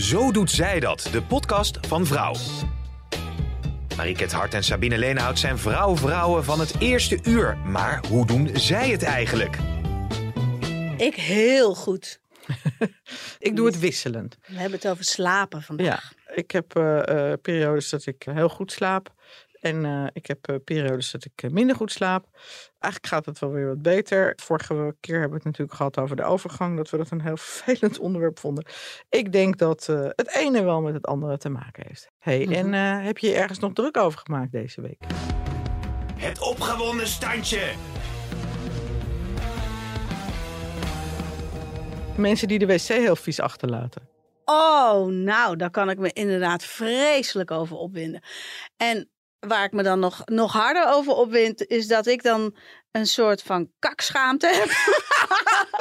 Zo doet zij dat, de podcast van Vrouw. Mariket Hart en Sabine Leenhout zijn vrouw-vrouwen van het eerste uur. Maar hoe doen zij het eigenlijk? Ik heel goed. Ik doe het wisselend. We hebben het over slapen vandaag. Ja, ik heb eh, eh, periodes dat ik heel goed slaap. En eh, ik heb eh, periodes dat ik eh, minder goed slaap. Eigenlijk gaat het wel weer wat beter. Vorige keer hebben we het natuurlijk gehad over de overgang. Dat we dat een heel vervelend onderwerp vonden. Ik denk dat eh, het ene wel met het andere te maken heeft. Hey, Mhm. En eh, heb je je ergens nog druk over gemaakt deze week? Het opgewonden standje. Mensen die de wc heel vies achterlaten. Oh, nou, daar kan ik me inderdaad vreselijk over opwinden. En waar ik me dan nog, nog harder over opwind, is dat ik dan een soort van kakschaamte heb.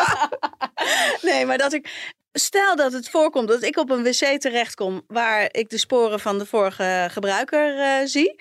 nee, maar dat ik. Stel dat het voorkomt dat ik op een wc terechtkom waar ik de sporen van de vorige gebruiker eh, zie.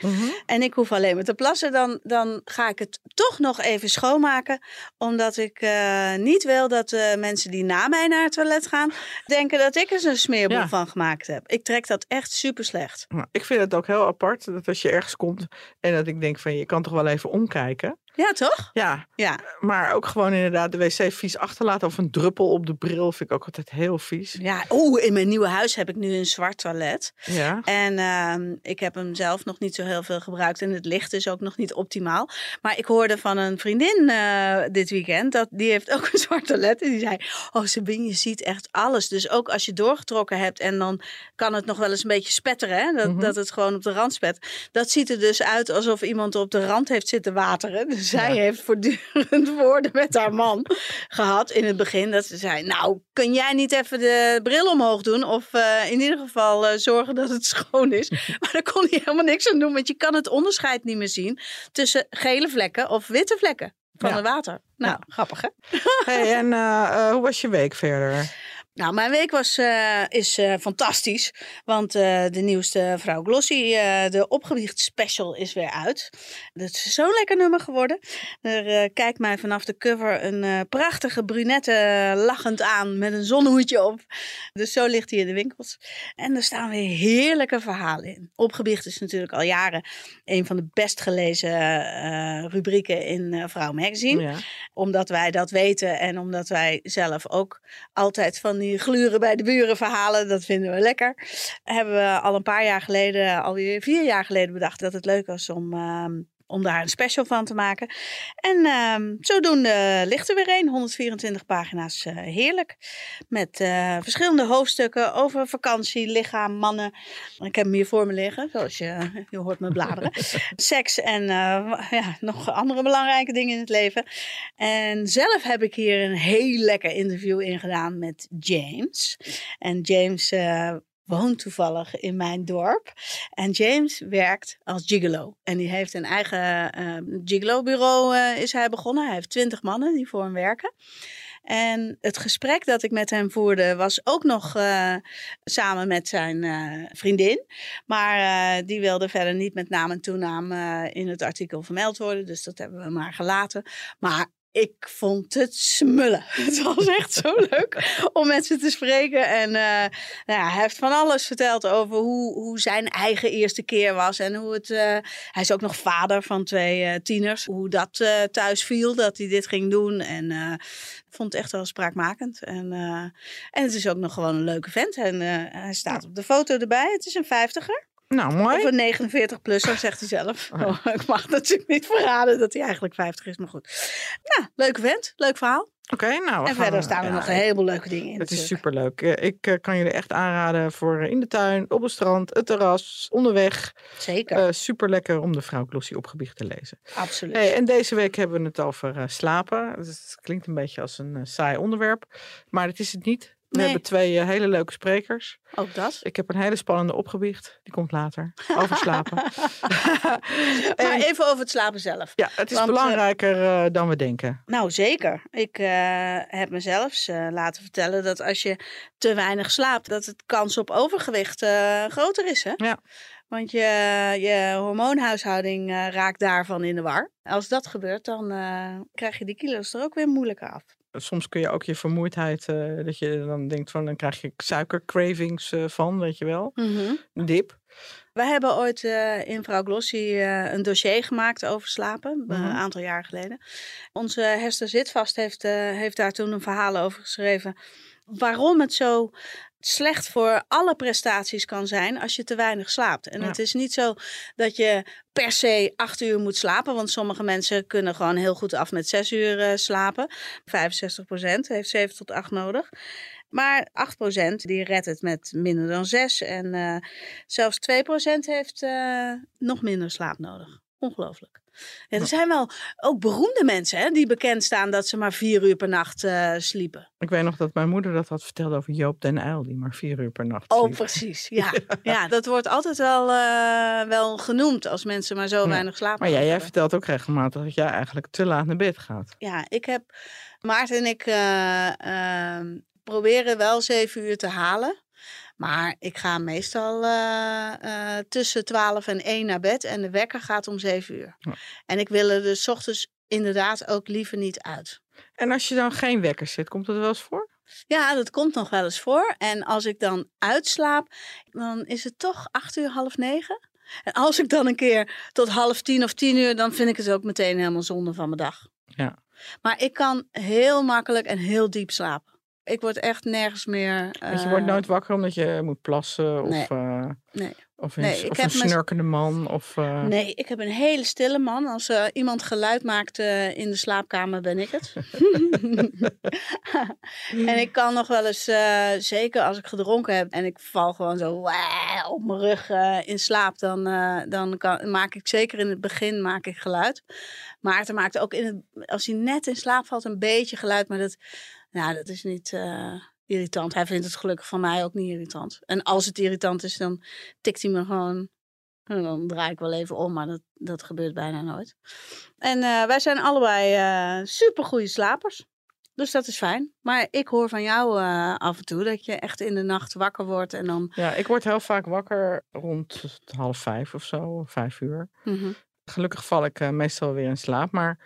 En ik hoef alleen maar te plassen, dan, dan ga ik het toch nog even schoonmaken. Omdat ik eh, niet wil dat de mensen die na mij naar het toilet gaan, denken dat ik er een smeerboel Ja. van gemaakt heb. Ik trek dat echt super slecht. Nou, ik vind het ook heel apart dat als je ergens komt en dat ik denk van je kan toch wel even omkijken. Ja, toch? Ja, Ja. maar ook gewoon inderdaad de wc vies achterlaten of een druppel op de bril vind ik ook altijd heel vies. Ja, oeh, in mijn nieuwe huis heb ik nu een zwart toilet. Ja. En ehm, ik heb hem zelf nog niet zo heel veel gebruikt. En het licht is ook nog niet optimaal. Maar ik hoorde van een vriendin eh, dit weekend. Dat, die heeft ook een zwart toilet. En die zei, oh Sabine, je ziet echt alles. Dus ook als je doorgetrokken hebt. En dan kan het nog wel eens een beetje spetteren. Hè? Dat, Mhm. dat het gewoon op de rand spet. Dat ziet er dus uit alsof iemand op de rand heeft zitten wateren. Dus zij Ja. heeft voortdurend woorden met haar man gehad in het begin. Dat ze zei, nou, kun jij niet even de bril omhoog doen? Of eh, in ieder geval eh, zorgen dat het schoon is. Maar daar kon hij helemaal niks aan doen. Want je kan het onderscheid niet meer zien tussen gele vlekken of witte vlekken van Ja. het water. Nou, Ja. grappig hè? Hey, en eh, hoe was je week verder? Nou, mijn week was, eh, is eh, fantastisch. Want eh, de nieuwste Vrouw Glossy, de opgewicht special, is weer uit. Dat is zo'n lekker nummer geworden. Er kijkt mij vanaf de cover een prachtige brunette lachend aan met een zonnehoedje op. Dus zo ligt hij in de winkels. En er staan weer heerlijke verhalen in. Opgewicht is natuurlijk al jaren een van de best gelezen rubrieken in Vrouw Magazine Ja. omdat wij dat weten en omdat wij zelf ook altijd van die gluren bij de buren verhalen, dat vinden we lekker. Hebben we al een paar jaar geleden, alweer vier jaar geleden bedacht dat het leuk was om, ehm, om daar een special van te maken. En ehm, zodoende ligt er weer een, 124 pagina's, eh, heerlijk. Met eh, verschillende hoofdstukken over vakantie, lichaam, mannen. Ik heb hem hier voor me liggen, zoals je, je hoort me bladeren. Seks en eh, ja, nog andere belangrijke dingen in het leven. En zelf heb ik hier een heel lekker interview in gedaan met James. En James eh, woont toevallig in mijn dorp. En James werkt als gigolo. En die heeft een eigen eh gigolo-bureau eh, is hij begonnen. Hij heeft twintig mannen die voor hem werken. En het gesprek dat ik met hem voerde was ook nog eh, samen met zijn eh, vriendin. Maar die wilde verder niet met naam en toenaam in het artikel vermeld worden. Dus dat hebben we maar gelaten. Maar ik vond het smullen. Het was echt zo leuk om met ze te spreken. En eh, nou ja, hij heeft van alles verteld over hoe, hoe zijn eigen eerste keer was. En hoe het. eh, hij is ook nog vader van twee eh, tieners. Hoe dat thuis viel, dat hij dit ging doen. En ik vond het echt wel spraakmakend. En, en het is ook nog gewoon een leuke vent. En hij staat op de foto erbij. Het is een vijftiger. Nou, Of mooi. een 49 plusser, zegt hij zelf. Oh, ik mag natuurlijk niet verraden dat hij eigenlijk 50 is, maar goed. Nou, leuke vent, leuk verhaal. Oké, nou. en gaan, verder staan er ja, nog een heleboel leuke dingen in. Het is natuurlijk. superleuk. Ik eh, kan jullie echt aanraden voor eh, in de tuin, op het strand, het terras, onderweg. Zeker, Eh super lekker om de vrouw Glossie opgebied te lezen. absoluut. Hey, en deze week hebben we het over slapen. Dus Het klinkt een beetje als een saai onderwerp, maar dat is het niet. We Nee. hebben twee eh, hele leuke sprekers. Ook dat. Ik heb een hele spannende opgebiecht. Die komt later. Over slapen. Maar En- even over het slapen zelf. ja, het is Want, eh, belangrijker eh, dan we denken. Nou, zeker. Ik heb mezelf laten vertellen dat als je te weinig slaapt, dat het kans op overgewicht groter is. Hè? Ja. Want je, je hormoonhuishouding raakt daarvan in de war. Als dat gebeurt, dan krijg je die kilo's er ook weer moeilijker af. Soms kun je ook je vermoeidheid, eh, dat je dan denkt van, dan krijg je suikercravings eh, van, weet je wel. Een dip. Wij hebben ooit eh, in Vrouw Glossy een dossier gemaakt over slapen, Mhm. een aantal jaar geleden. Onze Hester Zitvast heeft, heeft daar toen een verhaal over geschreven. Waarom het zo slecht voor alle prestaties kan zijn als je te weinig slaapt. En Ja. het is niet zo dat je per se acht uur moet slapen, want sommige mensen kunnen gewoon heel goed af met zes uur eh, slapen. 65% heeft 7 tot 8 nodig. Maar 8% die redt het met minder dan 6. En eh, zelfs 2% heeft eh, nog minder slaap nodig. Ongelooflijk. Ja, er zijn wel ook beroemde mensen hè, die bekend staan dat ze maar vier uur per nacht eh, sliepen. Ik weet nog dat mijn moeder dat had verteld over Joop den Uyl, die maar vier uur per nacht Oh, sliep. precies. Ja, ja dat wordt altijd wel, eh, wel genoemd als mensen maar zo Ja. weinig slapen. Maar jij vertelt ook regelmatig dat jij eigenlijk te laat naar bed gaat. Ja, ik heb. Maarten en ik eh, ehm, proberen wel zeven uur te halen. Maar ik ga meestal eh, eh, tussen 12 en 1 naar bed. En de wekker gaat om 7 uur. Ja. En ik wil er dus ochtends inderdaad ook liever niet uit. En als je dan geen wekker zit, komt dat wel eens voor? Ja, dat komt nog wel eens voor. En als ik dan uitslaap, dan is het toch 8 uur, half 9. En als ik dan een keer tot half tien of tien uur, dan vind ik het ook meteen helemaal zonde van mijn dag. Ja. Maar ik kan heel makkelijk en heel diep slapen. Ik word echt nergens meer. Want je wordt eh, nooit wakker omdat je moet plassen of, nee. eh, Nee. of een, Nee, of een snurkende man. Of, eh, Nee, ik heb een hele stille man. Als iemand geluid maakt in de slaapkamer, ben ik het. en ik kan nog wel eens, zeker als ik gedronken heb en ik val gewoon zo op mijn rug in slaap, dan, dan kan, maak ik zeker in het begin maak ik geluid. Maarten maakt ook in het, als hij net in slaap valt een beetje geluid, maar dat, nou, dat is niet eh, irritant. Hij vindt het gelukkig van mij ook niet irritant. En als het irritant is, dan tikt hij me gewoon en dan draai ik wel even om, maar dat, dat gebeurt bijna nooit. En eh, wij zijn allebei eh super goede slapers. Dus dat is fijn. Maar ik hoor van jou af en toe dat je echt in de nacht wakker wordt en dan. Ja, ik word heel vaak wakker rond half vijf of zo, vijf uur. Mhm. Gelukkig val ik meestal weer in slaap, maar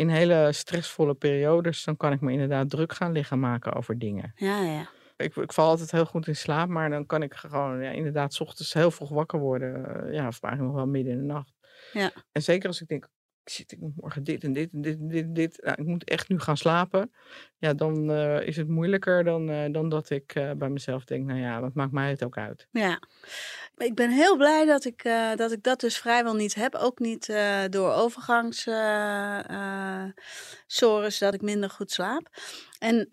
in hele stressvolle periodes, dan kan ik me inderdaad druk gaan liggen maken over dingen. Ja, ja. Ik, ik val altijd heel goed in slaap, maar dan kan ik gewoon ja, inderdaad 's ochtends heel vroeg wakker worden. eh, ja, of eigenlijk nog wel midden in de nacht. Ja. En zeker als ik denk, ik moet morgen dit en dit en dit en dit dit. Nou, ik moet echt nu gaan slapen. Ja, dan eh, is het moeilijker dan, eh, dan dat ik eh, bij mezelf denk, nou ja, wat maakt mij het ook uit. Ja, ik ben heel blij dat ik, dat ik dat dus vrijwel niet heb. Ook niet door overgangssores dat ik minder goed slaap. En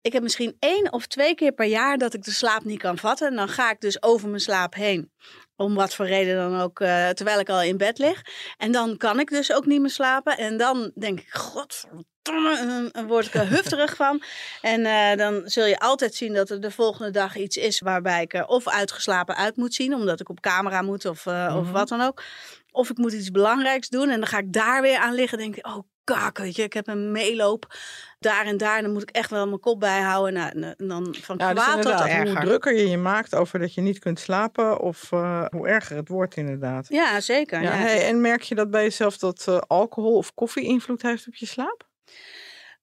ik heb misschien één of twee keer per jaar dat ik de slaap niet kan vatten. En dan ga ik dus over mijn slaap heen. Om wat voor reden dan ook, eh, terwijl ik al in bed lig. En dan kan ik dus ook niet meer slapen. En dan denk ik, godverdomme, en dan- dan word ik er hufterig van. En eh, dan zul je altijd zien dat er de volgende dag iets is waarbij ik er of uitgeslapen uit moet zien, omdat ik op camera moet of, eh, of Mhm. wat dan ook. Of ik moet iets belangrijks doen en dan ga ik daar weer aan liggen. Denk ik, oh kak, weet je, ik heb een meeloop daar en daar. Dan moet ik echt wel mijn kop bijhouden. Nou, en, dan van Ja, dus kwaad tot hoe drukker je je maakt over dat je niet kunt slapen, of eh, hoe erger het wordt inderdaad. Ja, zeker. Ja, ja. hey, en merk je dat bij jezelf dat eh, alcohol of koffie invloed heeft op je slaap?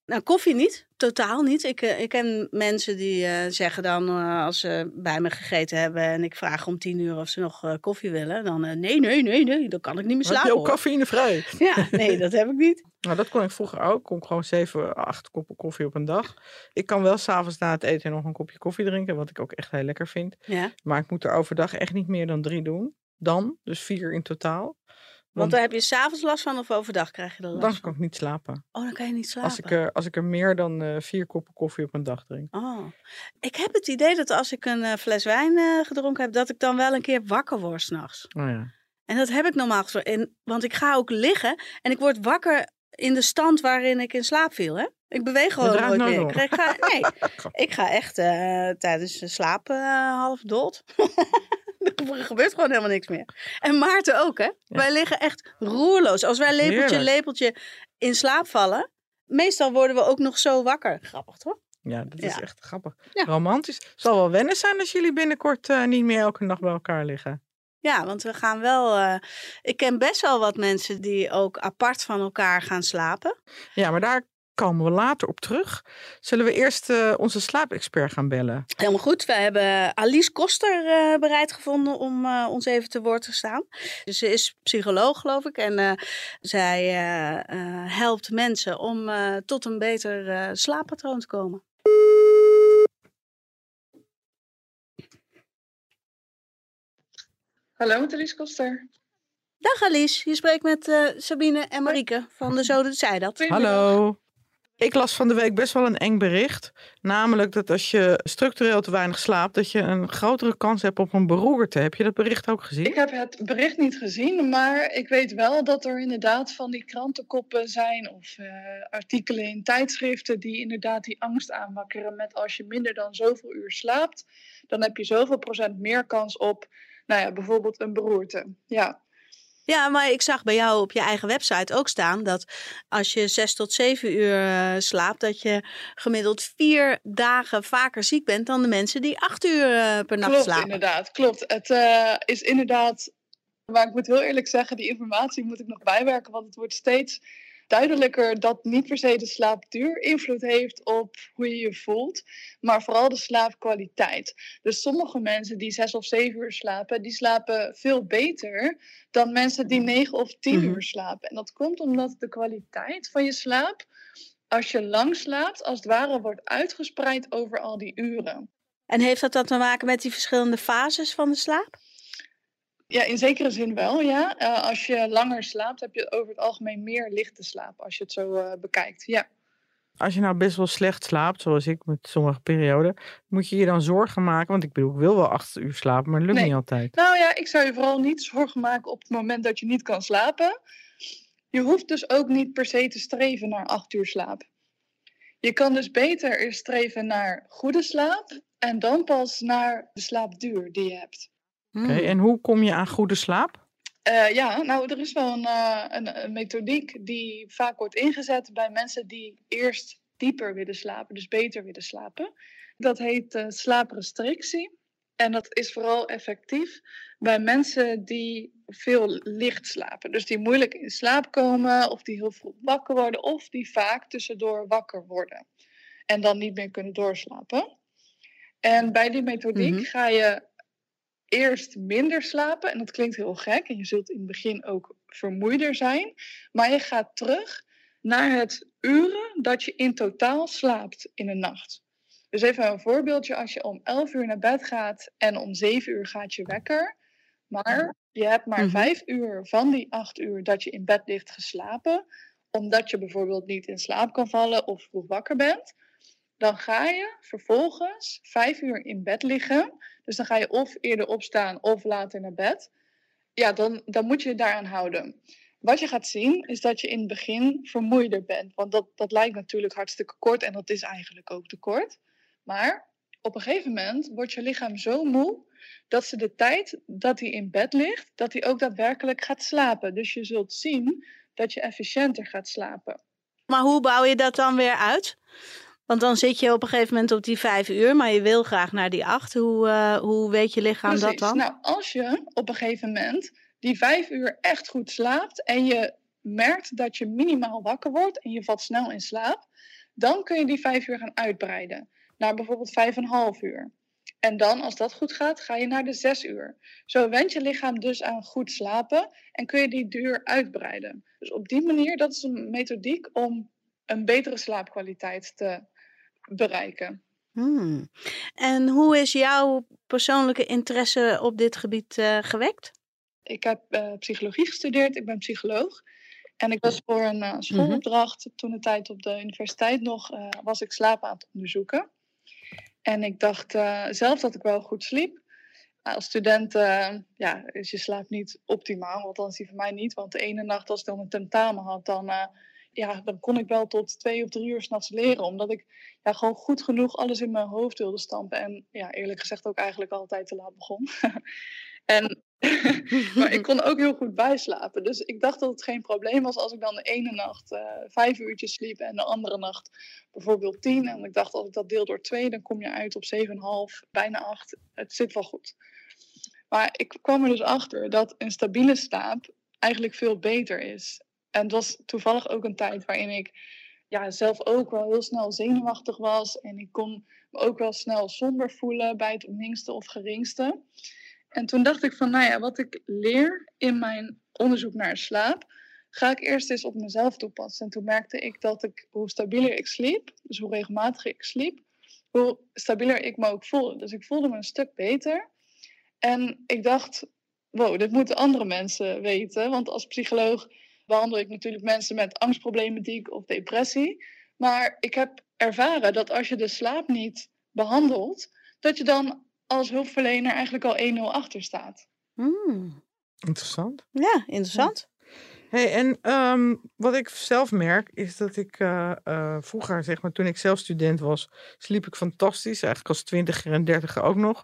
Nou, koffie niet. Totaal niet. Ik, eh, ik ken mensen die eh, zeggen dan, eh, als ze bij me gegeten hebben en ik vraag om tien uur of ze nog koffie willen, dan nee, nee, nee, nee, dan kan ik niet meer Heb slapen. je ook cafeïnevrij? Ja, nee, dat heb ik niet. Nou, dat kon ik vroeger ook. Ik kon gewoon zeven, acht koppen koffie op een dag. Ik kan wel s'avonds na het eten nog een kopje koffie drinken, wat ik ook echt heel lekker vind. Ja. Maar ik moet er overdag echt niet meer dan drie doen. Dan, dus vier in totaal. Want daar heb je s'avonds last van of overdag krijg je er last dan kan ik niet slapen. Oh, dan kan je niet slapen. Als ik, er, als ik er meer dan eh, vier koppen koffie op een dag drink. Oh. Ik heb het idee dat als ik een eh, fles wijn eh, gedronken heb, dat ik dan wel een keer wakker word s'nachts. Oh ja. En dat heb ik normaal gesproken. En- Want ik ga ook liggen en ik word wakker in de stand waarin ik in slaap viel. Hè? Ik beweeg gewoon nooit meer. Ik ga, nee, ik ga echt tijdens de slaap eh, half dood. er gebeurt gewoon helemaal niks meer. En Maarten ook, hè? Wij liggen echt roerloos. Als wij lepeltje, Heerlijk. lepeltje in slaap vallen, meestal worden we ook nog zo wakker. Grappig, toch? Ja, dat is Ja. echt grappig. Ja. Romantisch. Zal wel wennen zijn als jullie binnenkort eh, niet meer elke nacht bij elkaar liggen. Ja, want we gaan wel. eh, ik ken best wel wat mensen die ook apart van elkaar gaan slapen. Ja, maar daar komen we later op terug. Zullen we eerst uh, onze slaapexpert gaan bellen? Helemaal goed. We hebben Alice Koster uh, bereid gevonden om uh, ons even te woord te staan. Dus ze is psycholoog, geloof ik. En zij helpt mensen om tot een beter slaappatroon te komen. Hallo, met Alice Koster. Dag Alice, je spreekt met uh, Sabine en Marieke van de Zo Zij Dat. Hallo. Ik las van de week best wel een eng bericht. Namelijk dat als je structureel te weinig slaapt, dat je een grotere kans hebt op een beroerte. Heb je dat bericht ook gezien? Ik heb het bericht niet gezien, maar ik weet wel dat er inderdaad van die krantenkoppen zijn of uh, artikelen in tijdschriften die inderdaad die angst aanwakkeren met als je minder dan zoveel uur slaapt, dan heb je zoveel procent meer kans op, nou ja, bijvoorbeeld een beroerte. Ja. Ja, maar ik zag bij jou op je eigen website ook staan dat als je zes tot zeven uur uh, slaapt, dat je gemiddeld vier dagen vaker ziek bent dan de mensen die acht uur uh, per nacht klopt, slapen. Inderdaad, klopt. Het uh, is inderdaad, maar ik moet heel eerlijk zeggen, die informatie moet ik nog bijwerken, want het wordt steeds duidelijker dat niet per se de slaapduur invloed heeft op hoe je je voelt, maar vooral de slaapkwaliteit. Dus sommige mensen die zes of zeven uur slapen, die slapen veel beter dan mensen die negen of tien uur slapen. En dat komt omdat de kwaliteit van je slaap, als je lang slaapt, als het ware wordt uitgespreid over al die uren. En heeft dat dan te maken met die verschillende fases van de slaap? Ja, in zekere zin wel, ja. Uh, als je langer slaapt, heb je over het algemeen meer lichte slaap, als je het zo uh, bekijkt, ja. Als je nou best wel slecht slaapt, zoals ik met sommige perioden, moet je je dan zorgen maken? Want ik bedoel, ik wil wel acht uur slapen, maar dat lukt nee. niet altijd. Nou ja, ik zou je vooral niet zorgen maken op het moment dat je niet kan slapen. Je hoeft dus ook niet per se te streven naar acht uur slaap. Je kan dus beter eerst streven naar goede slaap en dan pas naar de slaapduur die je hebt. Oké, okay, en hoe kom je aan goede slaap? Uh, ja, nou, er is wel een, uh, een, een, methodiek die vaak wordt ingezet bij mensen die eerst dieper willen slapen, dus beter willen slapen. Dat heet uh, slaaprestrictie. En dat is vooral effectief bij mensen die veel licht slapen. Dus die moeilijk in slaap komen, of die heel vroeg wakker worden, of die vaak tussendoor wakker worden. En dan niet meer kunnen doorslapen. En bij die methodiek mm-hmm. ga je eerst minder slapen. En dat klinkt heel gek. En je zult in het begin ook vermoeider zijn. Maar je gaat terug naar het uren dat je in totaal slaapt in een nacht. Dus even een voorbeeldje. Als je om 11 uur naar bed gaat en om 7 uur gaat je wekker. Maar je hebt maar Mhm. 5 uur van die 8 uur dat je in bed ligt geslapen. Omdat je bijvoorbeeld niet in slaap kan vallen of vroeg wakker bent. Dan ga je vervolgens 5 uur in bed liggen. Dus dan ga je of eerder opstaan of later naar bed. Ja, dan, dan moet je je daaraan houden. Wat je gaat zien is dat je in het begin vermoeider bent. Want dat, dat lijkt natuurlijk hartstikke kort en dat is eigenlijk ook te kort. Maar op een gegeven moment wordt je lichaam zo moe dat ze de tijd dat hij in bed ligt, dat hij ook daadwerkelijk gaat slapen. Dus je zult zien dat je efficiënter gaat slapen. Maar hoe bouw je dat dan weer uit? Want dan zit je op een gegeven moment op die vijf uur, maar je wil graag naar die acht. Hoe, uh, hoe weet je lichaam Precies. dat dan? Nou, als je op een gegeven moment die vijf uur echt goed slaapt en je merkt dat je minimaal wakker wordt en je valt snel in slaap, dan kun je die vijf uur gaan uitbreiden naar bijvoorbeeld vijf en een half uur. En dan, als dat goed gaat, ga je naar de zes uur. Zo went je lichaam dus aan goed slapen en kun je die duur uitbreiden. Dus op die manier, dat is een methodiek om een betere slaapkwaliteit te bereiken. Hmm. En hoe is jouw persoonlijke interesse op dit gebied uh, gewekt? Ik heb uh, psychologie gestudeerd, ik ben psycholoog. En ik was voor een uh, schoolopdracht, mm-hmm. toen de tijd op de universiteit nog, was ik slaap aan het onderzoeken. En ik dacht zelf dat ik wel goed sliep. Als student, ja, is je slaap niet optimaal, althans die voor mij niet. Want de ene nacht als ik dan een tentamen had, dan ja, dan kon ik wel tot twee of drie uur s'nachts leren. Omdat ik ja, gewoon goed genoeg alles in mijn hoofd wilde stampen. En ja, eerlijk gezegd ook eigenlijk altijd te laat begon. en, maar ik kon ook heel goed bijslapen. Dus ik dacht dat het geen probleem was als ik dan de ene nacht uh, vijf uurtjes sliep en de andere nacht bijvoorbeeld tien. En ik dacht als ik dat deel door twee, dan kom je uit op zeven en half, bijna acht. Het zit wel goed. Maar ik kwam er dus achter dat een stabiele slaap eigenlijk veel beter is. En het was toevallig ook een tijd waarin ik ja, zelf ook wel heel snel zenuwachtig was. En ik kon me ook wel snel somber voelen bij het minste of geringste. En toen dacht ik van, nou ja, wat ik leer in mijn onderzoek naar slaap, ga ik eerst eens op mezelf toepassen. En toen merkte ik dat ik, hoe stabieler ik sliep, dus hoe regelmatiger ik sliep, hoe stabieler ik me ook voelde. Dus ik voelde me een stuk beter. En ik dacht, wow, dit moeten andere mensen weten. Want als psycholoog behandel ik natuurlijk mensen met angstproblematiek of depressie. Maar ik heb ervaren dat als je de slaap niet behandelt, dat je dan als hulpverlener eigenlijk al 1-0 achter staat. Hmm. Interessant. Ja, interessant. Hey, en ehm, wat ik zelf merk is dat ik eh, eh, vroeger, zeg maar, toen ik zelf student was, sliep ik fantastisch. Eigenlijk als twintiger en dertiger ook nog.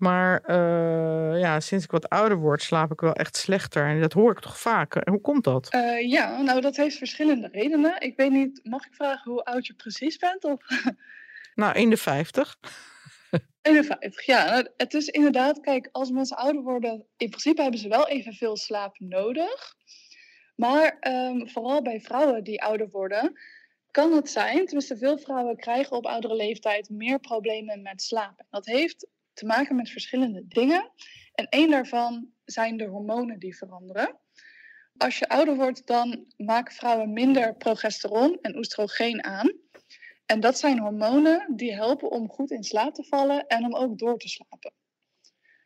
Maar eh, ja, sinds ik wat ouder word, slaap ik wel echt slechter. En dat hoor ik toch vaak. Hoe komt dat? Eh, ja, nou dat heeft verschillende redenen. Ik weet niet, mag ik vragen hoe oud je precies bent? Of? Nou, in de 50. 51, ja. Nou, het is inderdaad, kijk, als mensen ouder worden, in principe hebben ze wel evenveel slaap nodig. Maar ehm, vooral bij vrouwen die ouder worden, kan het zijn, tenminste veel vrouwen krijgen op oudere leeftijd meer problemen met slapen. Dat heeft te maken met verschillende dingen. En één daarvan zijn de hormonen die veranderen. Als je ouder wordt, dan maken vrouwen minder progesteron en oestrogeen aan. En dat zijn hormonen die helpen om goed in slaap te vallen en om ook door te slapen.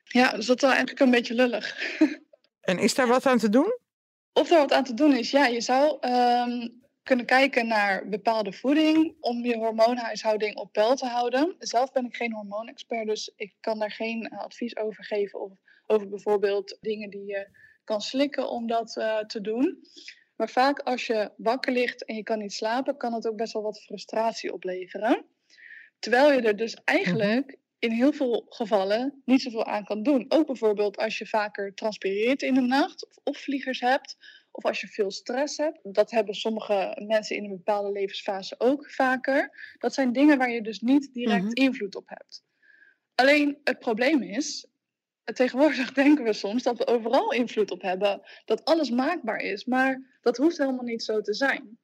Ja, dus dat is wel eigenlijk een beetje lullig. En is daar wat aan te doen? Of er wat aan te doen is, ja, je zou ehm, kunnen kijken naar bepaalde voeding om je hormoonhuishouding op peil te houden. Zelf ben ik geen hormoonexpert, dus ik kan daar geen eh, advies over geven. Of over bijvoorbeeld dingen die je kan slikken om dat uh, te doen. Maar vaak als je wakker ligt en je kan niet slapen, kan het ook best wel wat frustratie opleveren. Terwijl je er dus eigenlijk in heel veel gevallen niet zoveel aan kan doen. Ook bijvoorbeeld als je vaker transpireert in de nacht of opvliegers hebt of als je veel stress hebt. Dat hebben sommige mensen in een bepaalde levensfase ook vaker. Dat zijn dingen waar je dus niet direct Mhm. invloed op hebt. Alleen het probleem is, tegenwoordig denken we soms dat we overal invloed op hebben. Dat alles maakbaar is, maar dat hoeft helemaal niet zo te zijn.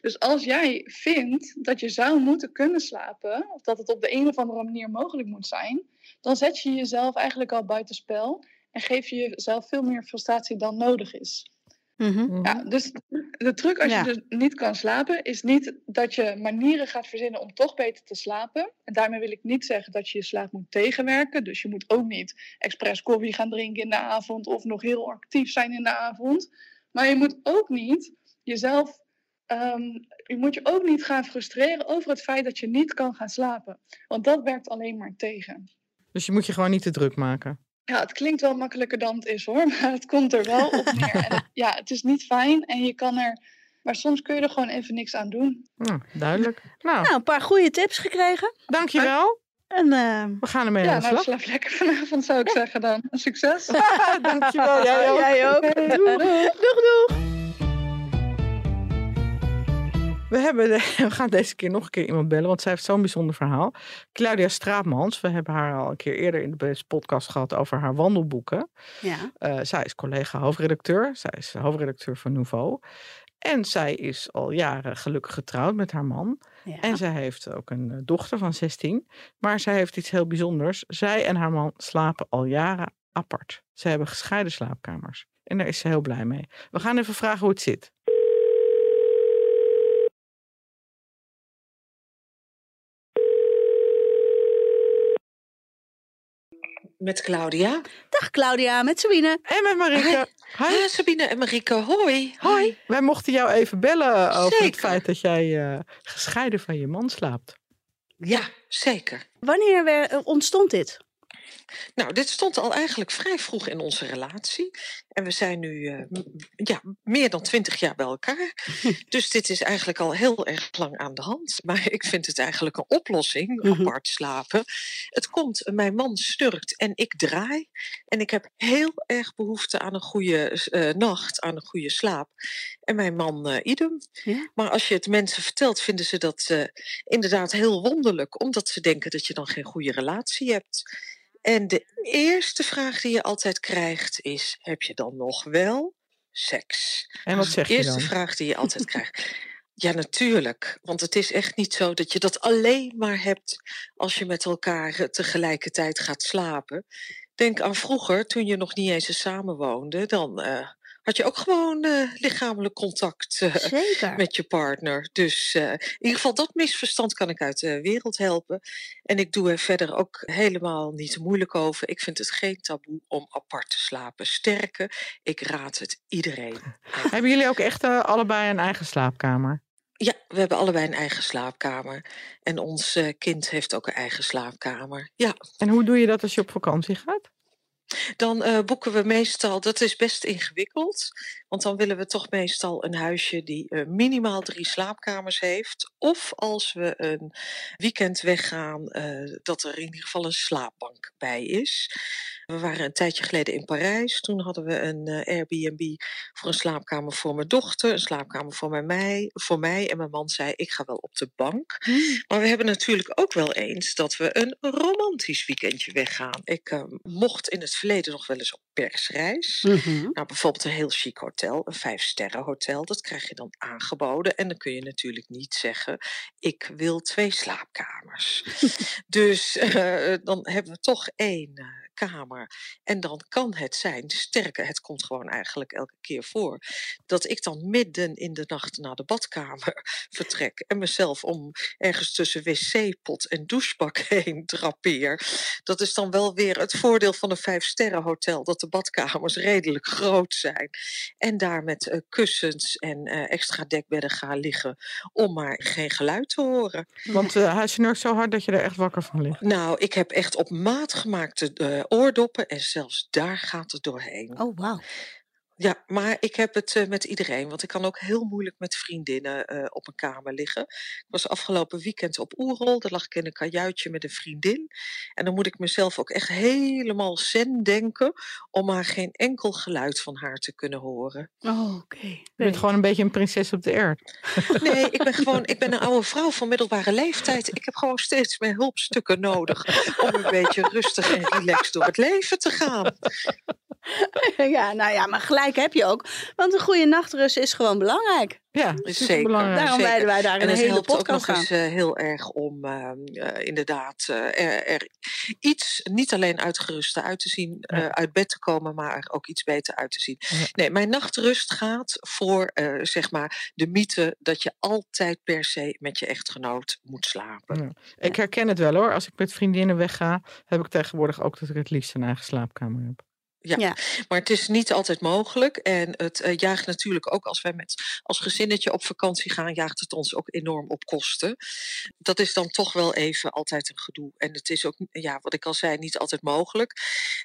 Dus als jij vindt dat je zou moeten kunnen slapen, of dat het op de een of andere manier mogelijk moet zijn, dan zet je jezelf eigenlijk al buitenspel en geef je jezelf veel meer frustratie dan nodig is. Mhm. Ja, dus de truc als Ja. je dus niet kan slapen, is niet dat je manieren gaat verzinnen om toch beter te slapen. En daarmee wil ik niet zeggen dat je je slaap moet tegenwerken. Dus je moet ook niet expres koffie gaan drinken in de avond of nog heel actief zijn in de avond. Maar je moet ook niet jezelf, ehm, je moet je ook niet gaan frustreren over het feit dat je niet kan gaan slapen. Want dat werkt alleen maar tegen. Dus je moet je gewoon niet te druk maken. Ja, het klinkt wel makkelijker dan het is hoor, maar het komt er wel op neer. En het- ja, het is niet fijn en je kan er, maar soms kun je er gewoon even niks aan doen. Nou, duidelijk. Nou, Nou, een paar goede tips gekregen. dankjewel. En eh, We gaan ermee Ja, aan de nou slag. slaap lekker vanavond zou ik zeggen dan. Succes! dankjewel. Jij ook. jij ook. Doeg, doeg, doeg. We, hebben de- we gaan deze keer nog een keer iemand bellen, want zij heeft zo'n bijzonder verhaal. Claudia Straatmans, we hebben haar al een keer eerder in de podcast gehad over haar wandelboeken. Ja. Eh, zij is collega hoofdredacteur, zij is hoofdredacteur van Nouveau. En zij is al jaren gelukkig getrouwd met haar man. ja. En zij heeft ook een eh, dochter van 16. Maar zij heeft iets heel bijzonders. Zij en haar man slapen al jaren apart. Ze hebben gescheiden slaapkamers. En daar is ze heel blij mee. We gaan even vragen hoe het zit. Met Claudia. Dag Claudia, met Sabine. En met Marike. Hi. Ah, Sabine en Marike, hoi. Hoi. Wij mochten jou even bellen over het feit dat jij eh, gescheiden van je man slaapt. Ja, zeker. Wanneer we- ontstond dit? Nou, dit stond al eigenlijk vrij vroeg in onze relatie. En we zijn nu eh, ja, meer dan twintig jaar bij elkaar. dus dit is eigenlijk al heel erg lang aan de hand. Maar ik vind het eigenlijk een oplossing, Mhm. apart slapen. Het komt, eh, mijn man snurkt en ik draai. En ik heb heel erg behoefte aan een goede eh, nacht, aan een goede slaap. En mijn man idem. Ja. Maar als je het mensen vertelt, vinden ze dat inderdaad heel wonderlijk. Omdat ze denken dat je dan geen goede relatie hebt. En de eerste vraag die je altijd krijgt is: heb je dan nog wel seks? En wat zeg de je eerste dan? vraag die je altijd krijgt. Ja, natuurlijk. Want het is echt niet zo dat je dat alleen maar hebt als je met elkaar eh, tegelijkertijd gaat slapen. Denk aan vroeger, toen je nog niet eens samen woonde, dan uh, had je ook gewoon uh, lichamelijk contact uh, met je partner. Dus uh, in ieder geval dat misverstand kan ik uit de wereld helpen. En ik doe er verder ook helemaal niet moeilijk over. Ik vind het geen taboe om apart te slapen. Sterker, ik raad het iedereen. Hebben jullie ook echt allebei een eigen slaapkamer? Ja, we hebben allebei een eigen slaapkamer. En ons kind heeft ook een eigen slaapkamer. Ja. En hoe doe je dat als je op vakantie gaat? Dan uh, boeken we meestal, dat is best ingewikkeld, want dan willen we toch meestal een huisje die uh, minimaal drie slaapkamers heeft. Of als we een weekend weggaan, uh, dat er in ieder geval een slaapbank bij is. We waren een tijdje geleden in Parijs. Toen hadden we een uh, Airbnb voor een slaapkamer voor mijn dochter, een slaapkamer voor mij, voor mij. En mijn man zei: Ik ga wel op de bank. Mm. Maar we hebben natuurlijk ook wel eens dat we een romantisch weekendje weggaan. Ik mocht in het verleden nog wel eens op persreis. Mm -hmm. Nou, bijvoorbeeld een heel chic hotel, een vijfsterren hotel. Dat krijg je dan aangeboden. En dan kun je natuurlijk niet zeggen: Ik wil twee slaapkamers. dus uh, dan hebben we toch één kamer. En dan kan het zijn, sterker, het komt gewoon eigenlijk elke keer voor, dat ik dan midden in de nacht naar de badkamer vertrek en mezelf om ergens tussen wc-pot en douchebak heen drapeer. Dat is dan wel weer het voordeel van een vijfsterrenhotel, dat de badkamers redelijk groot zijn. En daar met uh, kussens en uh, extra dekbedden gaan liggen om maar geen geluid te horen. Want uh, hij snurkt zo hard dat je er echt wakker van ligt. Nou, ik heb echt op maat gemaakte oordoppen en zelfs daar gaat het doorheen. Oh, wauw. Ja, maar ik heb het uh, met iedereen, want ik kan ook heel moeilijk met vriendinnen uh, op een kamer liggen. Ik was afgelopen weekend op Oerol, daar lag ik in een kajuitje met een vriendin. En dan moet ik mezelf ook echt helemaal zen denken om maar geen enkel geluid van haar te kunnen horen. Oh, oké. Okay. Je bent gewoon een beetje een prinses op de aard. Nee, ik ben gewoon, ik ben een oude vrouw van middelbare leeftijd. Ik heb gewoon steeds meer hulpstukken nodig om een beetje rustig en relaxed door het leven te gaan. Ja, nou ja, maar gelijk heb je ook. Want een goede nachtrust is gewoon belangrijk. Ja, is zeker. Belangrijk. Daarom wijden wij daar en een hele helpt podcast ook nog eens uh, heel erg om uh, uh, inderdaad er, er, iets niet alleen uitgerust uit te zien, ja. uit bed te komen, maar er ook iets beter uit te zien. Ja. Nee, mijn nachtrust gaat voor zeg maar de mythe dat je altijd per se met je echtgenoot moet slapen. Ja. Ik herken het wel hoor. Als ik met vriendinnen wegga, heb ik tegenwoordig ook dat ik het liefst een eigen slaapkamer heb. Ja. ja. maar het is niet altijd mogelijk. En het uh, jaagt natuurlijk ook als wij met als gezinnetje op vakantie gaan, jaagt het ons ook enorm op kosten. Dat is dan toch wel even altijd een gedoe. En het is ook, ja, wat ik al zei, niet altijd mogelijk.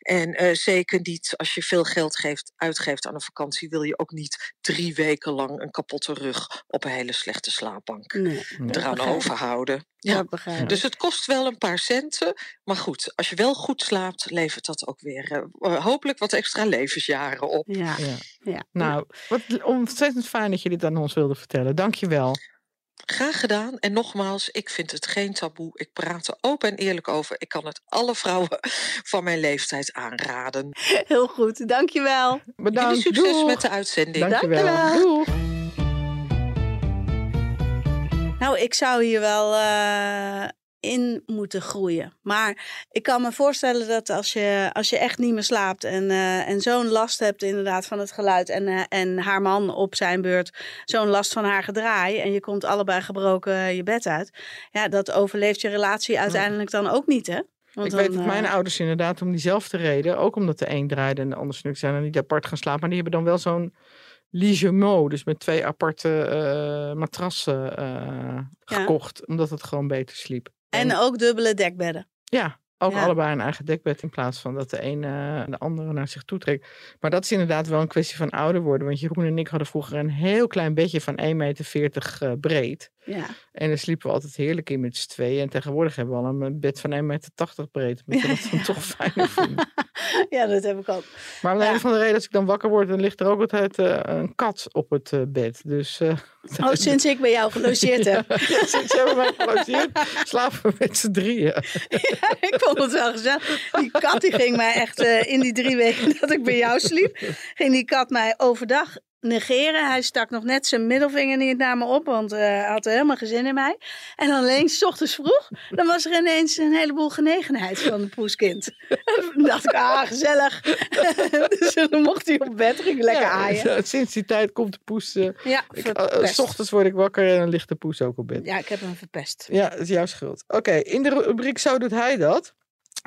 En uh, zeker niet als je veel geld geeft, uitgeeft aan een vakantie, wil je ook niet drie weken lang een kapotte rug op een hele slechte slaapbank nee, eraan overhouden. Ja, dus het kost wel een paar centen. Maar goed, als je wel goed slaapt, levert dat ook weer uh, hopelijk wat extra levensjaren op. Ja. ja. ja. Nou, wat ontzettend fijn dat je dit aan ons wilde vertellen. Dank je wel. Graag gedaan. En nogmaals, ik vind het geen taboe. Ik praat er open en eerlijk over. Ik kan het alle vrouwen van mijn leeftijd aanraden. Heel goed, dankjewel. Bedankt. Jullie succes Doeg. met de uitzending. Dankjewel. Dankjewel. Nou, ik zou hier wel uh, in moeten groeien. Maar ik kan me voorstellen dat als je, als je echt niet meer slaapt en, uh, en zo'n last hebt inderdaad van het geluid en, uh, en haar man op zijn beurt zo'n last van haar gedraai en je komt allebei gebroken je bed uit. Ja, dat overleeft je relatie uiteindelijk dan ook niet, hè? Want ik dan, weet dat mijn ouders inderdaad om diezelfde reden, ook omdat de een draaide en de ander snuk zijn en niet apart gaan slapen, maar die hebben dan wel zo'n Ligemo, dus met twee aparte uh, matrassen uh, ja. gekocht, omdat het gewoon beter sliep. En, en ook dubbele dekbedden. Ja, ook ja. allebei een eigen dekbed in plaats van dat de een uh, de andere naar zich toe trekt. Maar dat is inderdaad wel een kwestie van ouder worden. Want Jeroen en ik hadden vroeger een heel klein bedje van 1,40 meter breed. Ja. En daar sliepen we altijd heerlijk in met z'n tweeën. En tegenwoordig hebben we al een bed van 1,80 meter breed. Omdat we dat dan toch fijner vinden. Ja, dat heb ik ook. Maar om ja. een van de reden als ik dan wakker word, dan ligt er ook altijd uh, een kat op het uh, bed. Dus, uh, oh, sinds ik bij jou gelogeerd heb. ja, sinds jij bij mij gelogeerd, slapen we met z'n drieën. ja, ik vond het wel gezellig. Die kat die ging mij echt in die drie weken dat ik bij jou sliep, ging die kat mij overdag negeren. Hij stak nog net zijn middelvinger niet naar me op, want eh, hij had er helemaal geen zin in mij. En alleen s ochtends vroeg, dan was er ineens een heleboel genegenheid van de poeskind. dan dacht ik, ah, gezellig. dus dan mocht hij op bed, ging lekker Ja, aaien. Sinds die tijd komt de poes. eh, Ja, ik, eh, s ochtends word ik wakker en dan ligt de poes ook op bed. Ja, ik heb hem verpest. Ja, het is jouw schuld. Oké, in de rubriek Zo doet hij dat.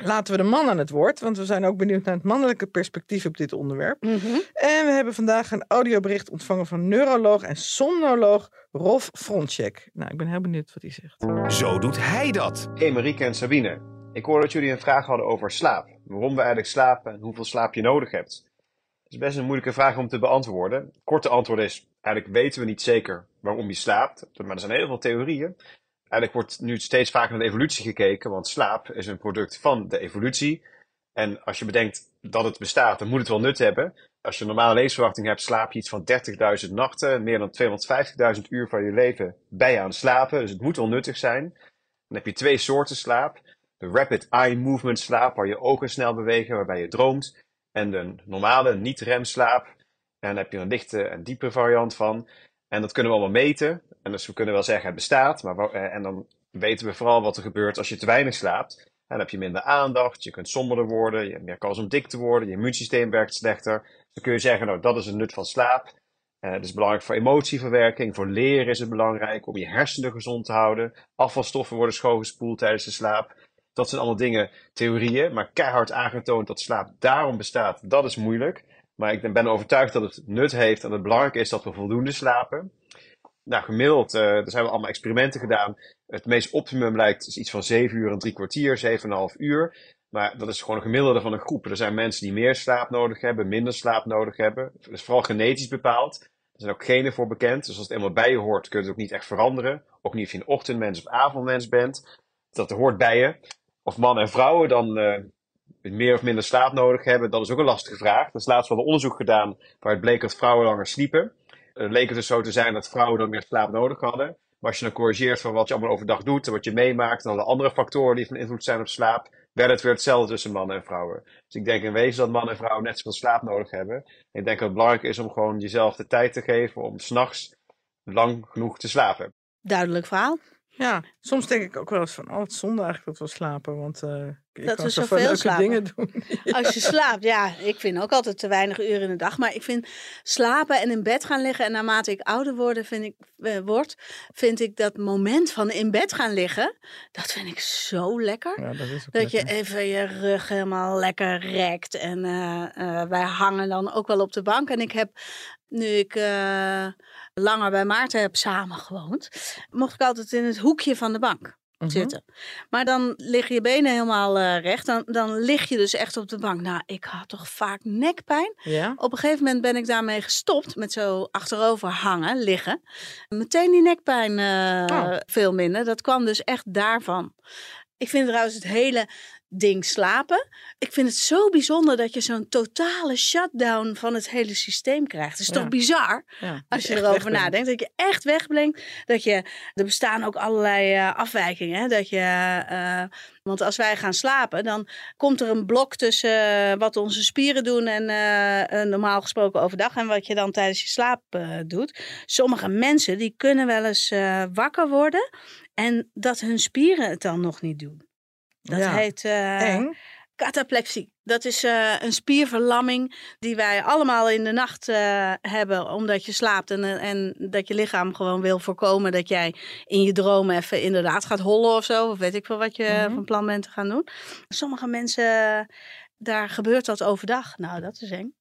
Laten we de man aan het woord, want we zijn ook benieuwd naar het mannelijke perspectief op dit onderwerp. Mhm. En we hebben vandaag een audiobericht ontvangen van neuroloog en somnoloog Rolf Frontcheck. Nou, ik ben heel benieuwd wat hij zegt. Zo doet hij dat. Hey Marieke en Sabine. Ik hoor dat jullie een vraag hadden over slaap. Waarom we eigenlijk slapen en hoeveel slaap je nodig hebt. Dat is best een moeilijke vraag om te beantwoorden. Het korte antwoord is, eigenlijk weten we niet zeker waarom je slaapt. Maar er zijn heel veel theorieën. Eigenlijk wordt nu steeds vaker naar de evolutie gekeken, want slaap is een product van de evolutie. En als je bedenkt dat het bestaat, dan moet het wel nut hebben. Als je een normale levensverwachting hebt, slaap je iets van 30.000 nachten. Meer dan 250.000 uur van je leven je aan slapen. Dus het moet wel nuttig zijn. Dan heb je twee soorten slaap. De rapid eye movement slaap, waar je ogen snel bewegen, waarbij je droomt. En de normale niet-rem slaap. En daar heb je een lichte en diepere variant van. En dat kunnen we allemaal meten. En dus we kunnen wel zeggen het bestaat. Maar, eh, en dan weten we vooral wat er gebeurt als je te weinig slaapt. Dan heb je minder aandacht, je kunt somberder worden, je hebt meer kans om dik te worden, je immuunsysteem werkt slechter. Dan kun je zeggen, nou dat is het nut van slaap. Eh, het is belangrijk voor emotieverwerking, voor leren is het belangrijk, om je hersenen gezond te houden. Afvalstoffen worden schoongespoeld tijdens de slaap. Dat zijn allemaal dingen, theorieën, maar keihard aangetoond dat slaap daarom bestaat, dat is moeilijk. Maar ik ben overtuigd dat het nut heeft en het belangrijk is dat we voldoende slapen. Nou, gemiddeld, eh, er zijn wel allemaal experimenten gedaan. Het meest optimum lijkt is iets van 7 uur en drie kwartier, 7,5 uur. Maar dat is gewoon een gemiddelde van een groep. Er zijn mensen die meer slaap nodig hebben, minder slaap nodig hebben. Dat is vooral genetisch bepaald. Er zijn ook genen voor bekend. Dus als het eenmaal bij je hoort, kun je het ook niet echt veranderen. Ook niet of je een ochtendmens of avondmens bent. Dat hoort bij je. Of mannen en vrouwen dan eh, meer of minder slaap nodig hebben, dat is ook een lastige vraag. Er is laatst wel een onderzoek gedaan waaruit bleek dat vrouwen langer sliepen. Het leek het dus zo te zijn dat vrouwen dan meer slaap nodig hadden. Maar als je dan corrigeert van wat je allemaal overdag doet en wat je meemaakt en alle andere factoren die van invloed zijn op slaap, werd het weer hetzelfde tussen mannen en vrouwen. Dus ik denk in wezen dat mannen en vrouwen net zoveel slaap nodig hebben. Ik denk dat het belangrijk is om gewoon jezelf de tijd te geven om s'nachts lang genoeg te slapen. Duidelijk verhaal. Ja, soms denk ik ook wel eens van, oh, het zonde eigenlijk dat we slapen, want eh ik Dat kan we zoveel leuke slapen. dingen doen. Als je slaapt, ja, ik vind ook altijd te weinig uren in de dag. Maar ik vind slapen en in bed gaan liggen. En naarmate ik ouder word, vind ik, eh, word, vind ik dat moment van in bed gaan liggen. Dat vind ik zo lekker. Ja, dat is ook Dat je even je rug helemaal lekker rekt. En eh, wij hangen dan ook wel op de bank. En ik heb, nu ik langer bij Maarten heb samengewoond, mocht ik altijd in het hoekje van de bank Mhm. zitten. Maar dan liggen je benen helemaal eh, recht. Dan, dan lig je dus echt op de bank. Nou, ik had toch vaak nekpijn. Ja? Op een gegeven moment ben ik daarmee gestopt met zo achterover hangen, liggen. Meteen die nekpijn eh, Oh. veel minder. Dat kwam dus echt daarvan. Ik vind trouwens het hele ding slapen. Ik vind het zo bijzonder dat je zo'n totale shutdown van het hele systeem krijgt. Het is Ja. toch bizar ja. als je erover nadenkt. Dat je echt wegbrengt. Dat je, er bestaan ook allerlei eh, afwijkingen. Hè? Dat je, eh, want als wij gaan slapen, dan komt er een blok tussen eh, wat onze spieren doen en normaal gesproken overdag en wat je dan tijdens je slaap doet. Sommige mensen die kunnen wel eens wakker worden en dat hun spieren het dan nog niet doen. Dat Ja. heet Eng. cataplexie. Dat is eh, een spierverlamming die wij allemaal in de nacht eh, hebben, omdat je slaapt en, en dat je lichaam gewoon wil voorkomen dat jij in je droom even inderdaad gaat hollen of zo, of weet ik veel wat je Mhm. van plan bent te gaan doen. Sommige mensen, daar gebeurt dat overdag. Nou, dat is eng.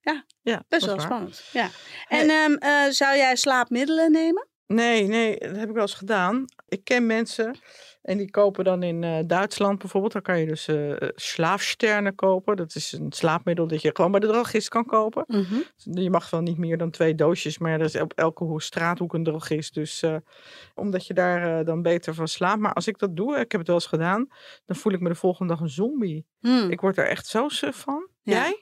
Ja, Best dat is wel waar. spannend. Ja. En ehm, eh, zou jij slaapmiddelen nemen? Nee, nee, dat heb ik wel eens gedaan. Ik ken mensen en die kopen dan in eh, Duitsland bijvoorbeeld. Dan kan je dus eh slaafsternen kopen. Dat is een slaapmiddel dat je gewoon bij de drogist kan kopen. Je mag wel niet meer dan twee doosjes, maar er is op elke ho- straathoek een drogist. Dus omdat je daar dan beter van slaapt. Maar als ik dat doe, ik heb het wel eens gedaan, dan voel ik me de volgende dag een zombie. Hmm. Ik word er echt zo suf van. Ja. Jij?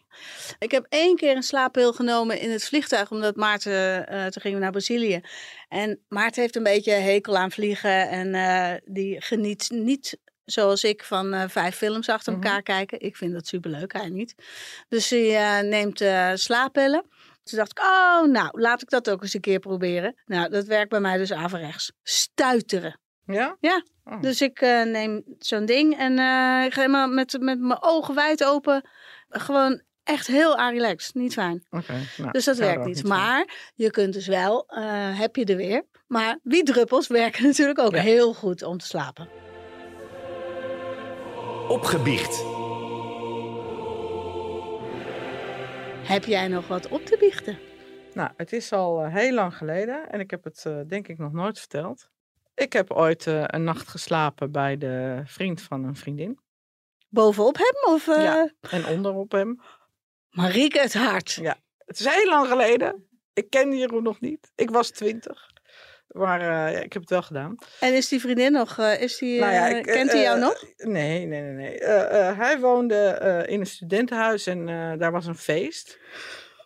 Ik heb één keer een slaappil genomen in het vliegtuig, omdat Maarten, eh toen gingen we naar Brazilië. En Maarten heeft een beetje hekel aan vliegen en eh, die geniet niet zoals ik van eh, vijf films achter Mhm. elkaar kijken. Ik vind dat superleuk, hij niet. Dus hij neemt slaappillen. Toen dacht ik, oh, nou, laat ik dat ook eens een keer proberen. Nou, dat werkt bij mij dus averechts. Stuiteren. Ja? Ja. Oh. Dus ik neem zo'n ding en ik ga helemaal met, met mijn ogen wijd open. Gewoon echt heel relaxed. Niet fijn. Oké. nou, Dus dat werkt er niet. van. Maar je kunt dus wel, eh, heb je er weer. Maar wietdruppels werken natuurlijk ook Ja. heel goed om te slapen. Opgebiecht. Heb jij nog wat op te biechten? Nou, het is al eh, heel lang geleden en ik heb het eh, denk ik nog nooit verteld. Ik heb ooit eh, een nacht geslapen bij de vriend van een vriendin. Bovenop hem of eh Ja. En onderop hem. Marieke het hart? Ja. Het is heel lang geleden. Ik kende Jeroen nog niet. Ik was twintig. Maar eh, ja, ik heb het wel gedaan. En is die vriendin nog, eh, is die, Nou ja, eh, ik, kent hij jou nog? Nee, nee, nee. nee. Hij woonde in een studentenhuis en daar was een feest.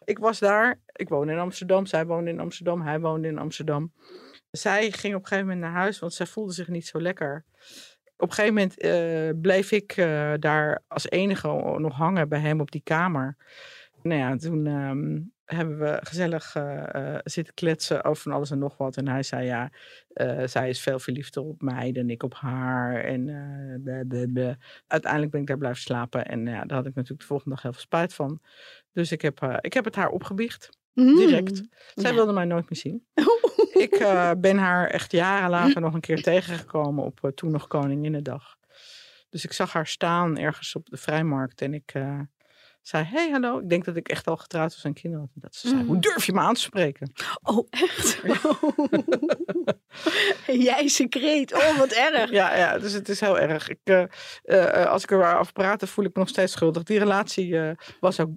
Ik was daar. Ik woonde in Amsterdam. Zij woonde in Amsterdam. Hij woonde in Amsterdam. Zij ging op een gegeven moment naar huis, want zij voelde zich niet zo lekker. Op een gegeven moment eh, bleef ik eh, daar als enige nog hangen bij hem op die kamer. Nou ja, toen ehm, hebben we gezellig eh, zitten kletsen over van alles en nog wat. En hij zei ja, zij is veel verliefder op mij dan ik op haar. En bleh, bleh. uiteindelijk ben ik daar blijven slapen. En ja, daar had ik natuurlijk de volgende dag heel veel spijt van. Dus ik heb, ik heb het haar opgebiecht. Direct. Zij Ja. wilde mij nooit meer zien. Ik eh, ben haar echt jaren later nog een keer tegengekomen op eh, toen nog Koninginnedag. Dus ik zag haar staan ergens op de vrijmarkt en ik eh, zei, hey, hallo. Ik denk dat ik echt al getrouwd was en kinderen had. Dat ze zei, hoe durf je me aan te spreken? Oh, echt? Jij secreet. Oh, wat erg. Ja, ja, dus het is heel erg. Ik, eh, eh, eh, als ik erover praat, voel ik me nog steeds schuldig. Die relatie eh, was ook,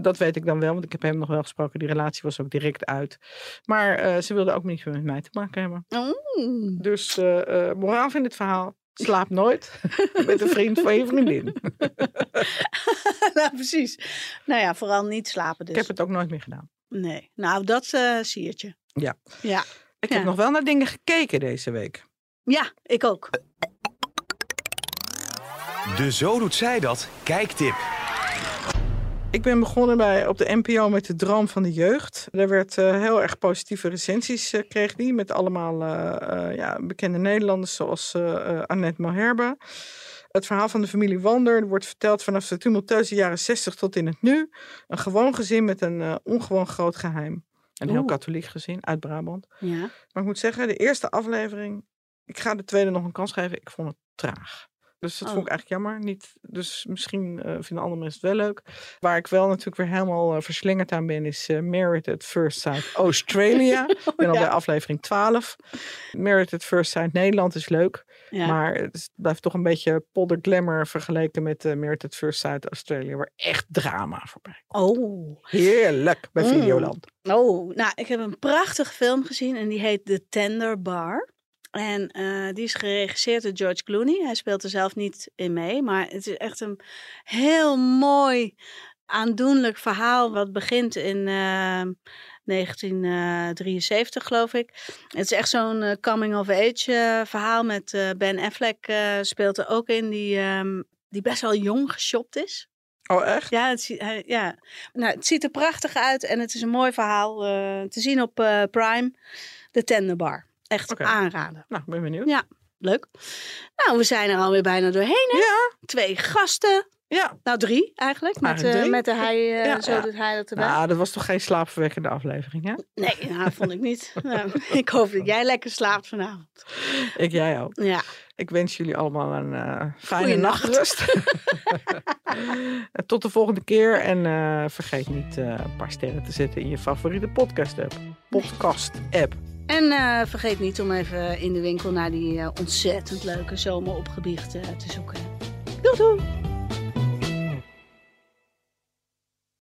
dat weet ik dan wel, want ik heb hem nog wel gesproken. Die relatie was ook direct uit. Maar ze wilde ook niet meer met mij te maken hebben. Mm. Dus moraal van dit verhaal, slaap nooit met een vriend van je vriendin. nou, precies. Nou ja, vooral niet slapen dus. Ik heb het ook nooit meer gedaan. Nee. Nou, dat eh zie je. Ja. Ja. Ik Ja. heb nog wel naar dingen gekeken deze week. Ja, ik ook. De Zo Doet Zij Dat kijktip. Ik ben begonnen bij, op de NPO met de Droom van de Jeugd. Daar werd eh, heel erg positieve recensies, eh, kreeg die. Met allemaal eh, ja, bekende Nederlanders zoals Annette Malherbe. Het verhaal van de familie Wander wordt verteld vanaf de tumultueuze jaren 60 tot in het nu. Een gewoon gezin met een ongewoon groot geheim. Een heel katholiek gezin uit Brabant. Ja. Maar ik moet zeggen, de eerste aflevering, ik ga de tweede nog een kans geven. Ik vond het traag. Dus dat Oh. vond ik eigenlijk jammer. Niet, dus misschien eh, vinden andere mensen het wel leuk. Waar ik wel natuurlijk weer helemaal eh, verslingerd aan ben, is eh Married at First Sight Australia. ik ben al ja. bij aflevering 12. Married at First Sight Nederland is leuk. Ja. Maar het blijft toch een beetje podder glamour vergeleken met uh, Married at First Sight Australia. Waar echt drama voorbij komt. Oh. Heerlijk bij Mm. Videoland. Oh, nou, ik heb een prachtige film gezien en die heet The Tender Bar. En eh, die is geregisseerd door George Clooney. Hij speelt er zelf niet in mee, maar het is echt een heel mooi, aandoenlijk verhaal. Wat begint in eh, 1973, geloof ik. Het is echt zo'n eh, coming-of-age eh, verhaal met eh, Ben Affleck eh, speelt er ook in, die, ehm, die best wel jong geshopt is. Oh, echt? Ja, het, hij- ja. Nou, het ziet er prachtig uit en het is een mooi verhaal eh, te zien op eh, Prime. De Tenderbar. Echt aanraden. Nou, ben benieuwd. Ja. Leuk. Nou, we zijn er alweer bijna doorheen. Hè? Ja. Twee gasten. Ja. Nou, drie eigenlijk. Met, Eigenlijk eh, met de hij, eh, Ja, zo ja. doet hij dat erbij. Nou, dat was toch geen slaapverwekkende aflevering, hè? Nee, nou, vond ik niet. Nou, ik hoop dat jij lekker slaapt vanavond. Ik, jij ook. Ja. Ik wens jullie allemaal een eh, fijne Goeie nacht. nachtrust. Tot de volgende keer. En vergeet niet een paar sterren te zetten in je favoriete podcast-app. Podcast-app. En eh, vergeet niet om even in de winkel naar die eh, ontzettend leuke zomeropgebiechten te zoeken. Doei doei!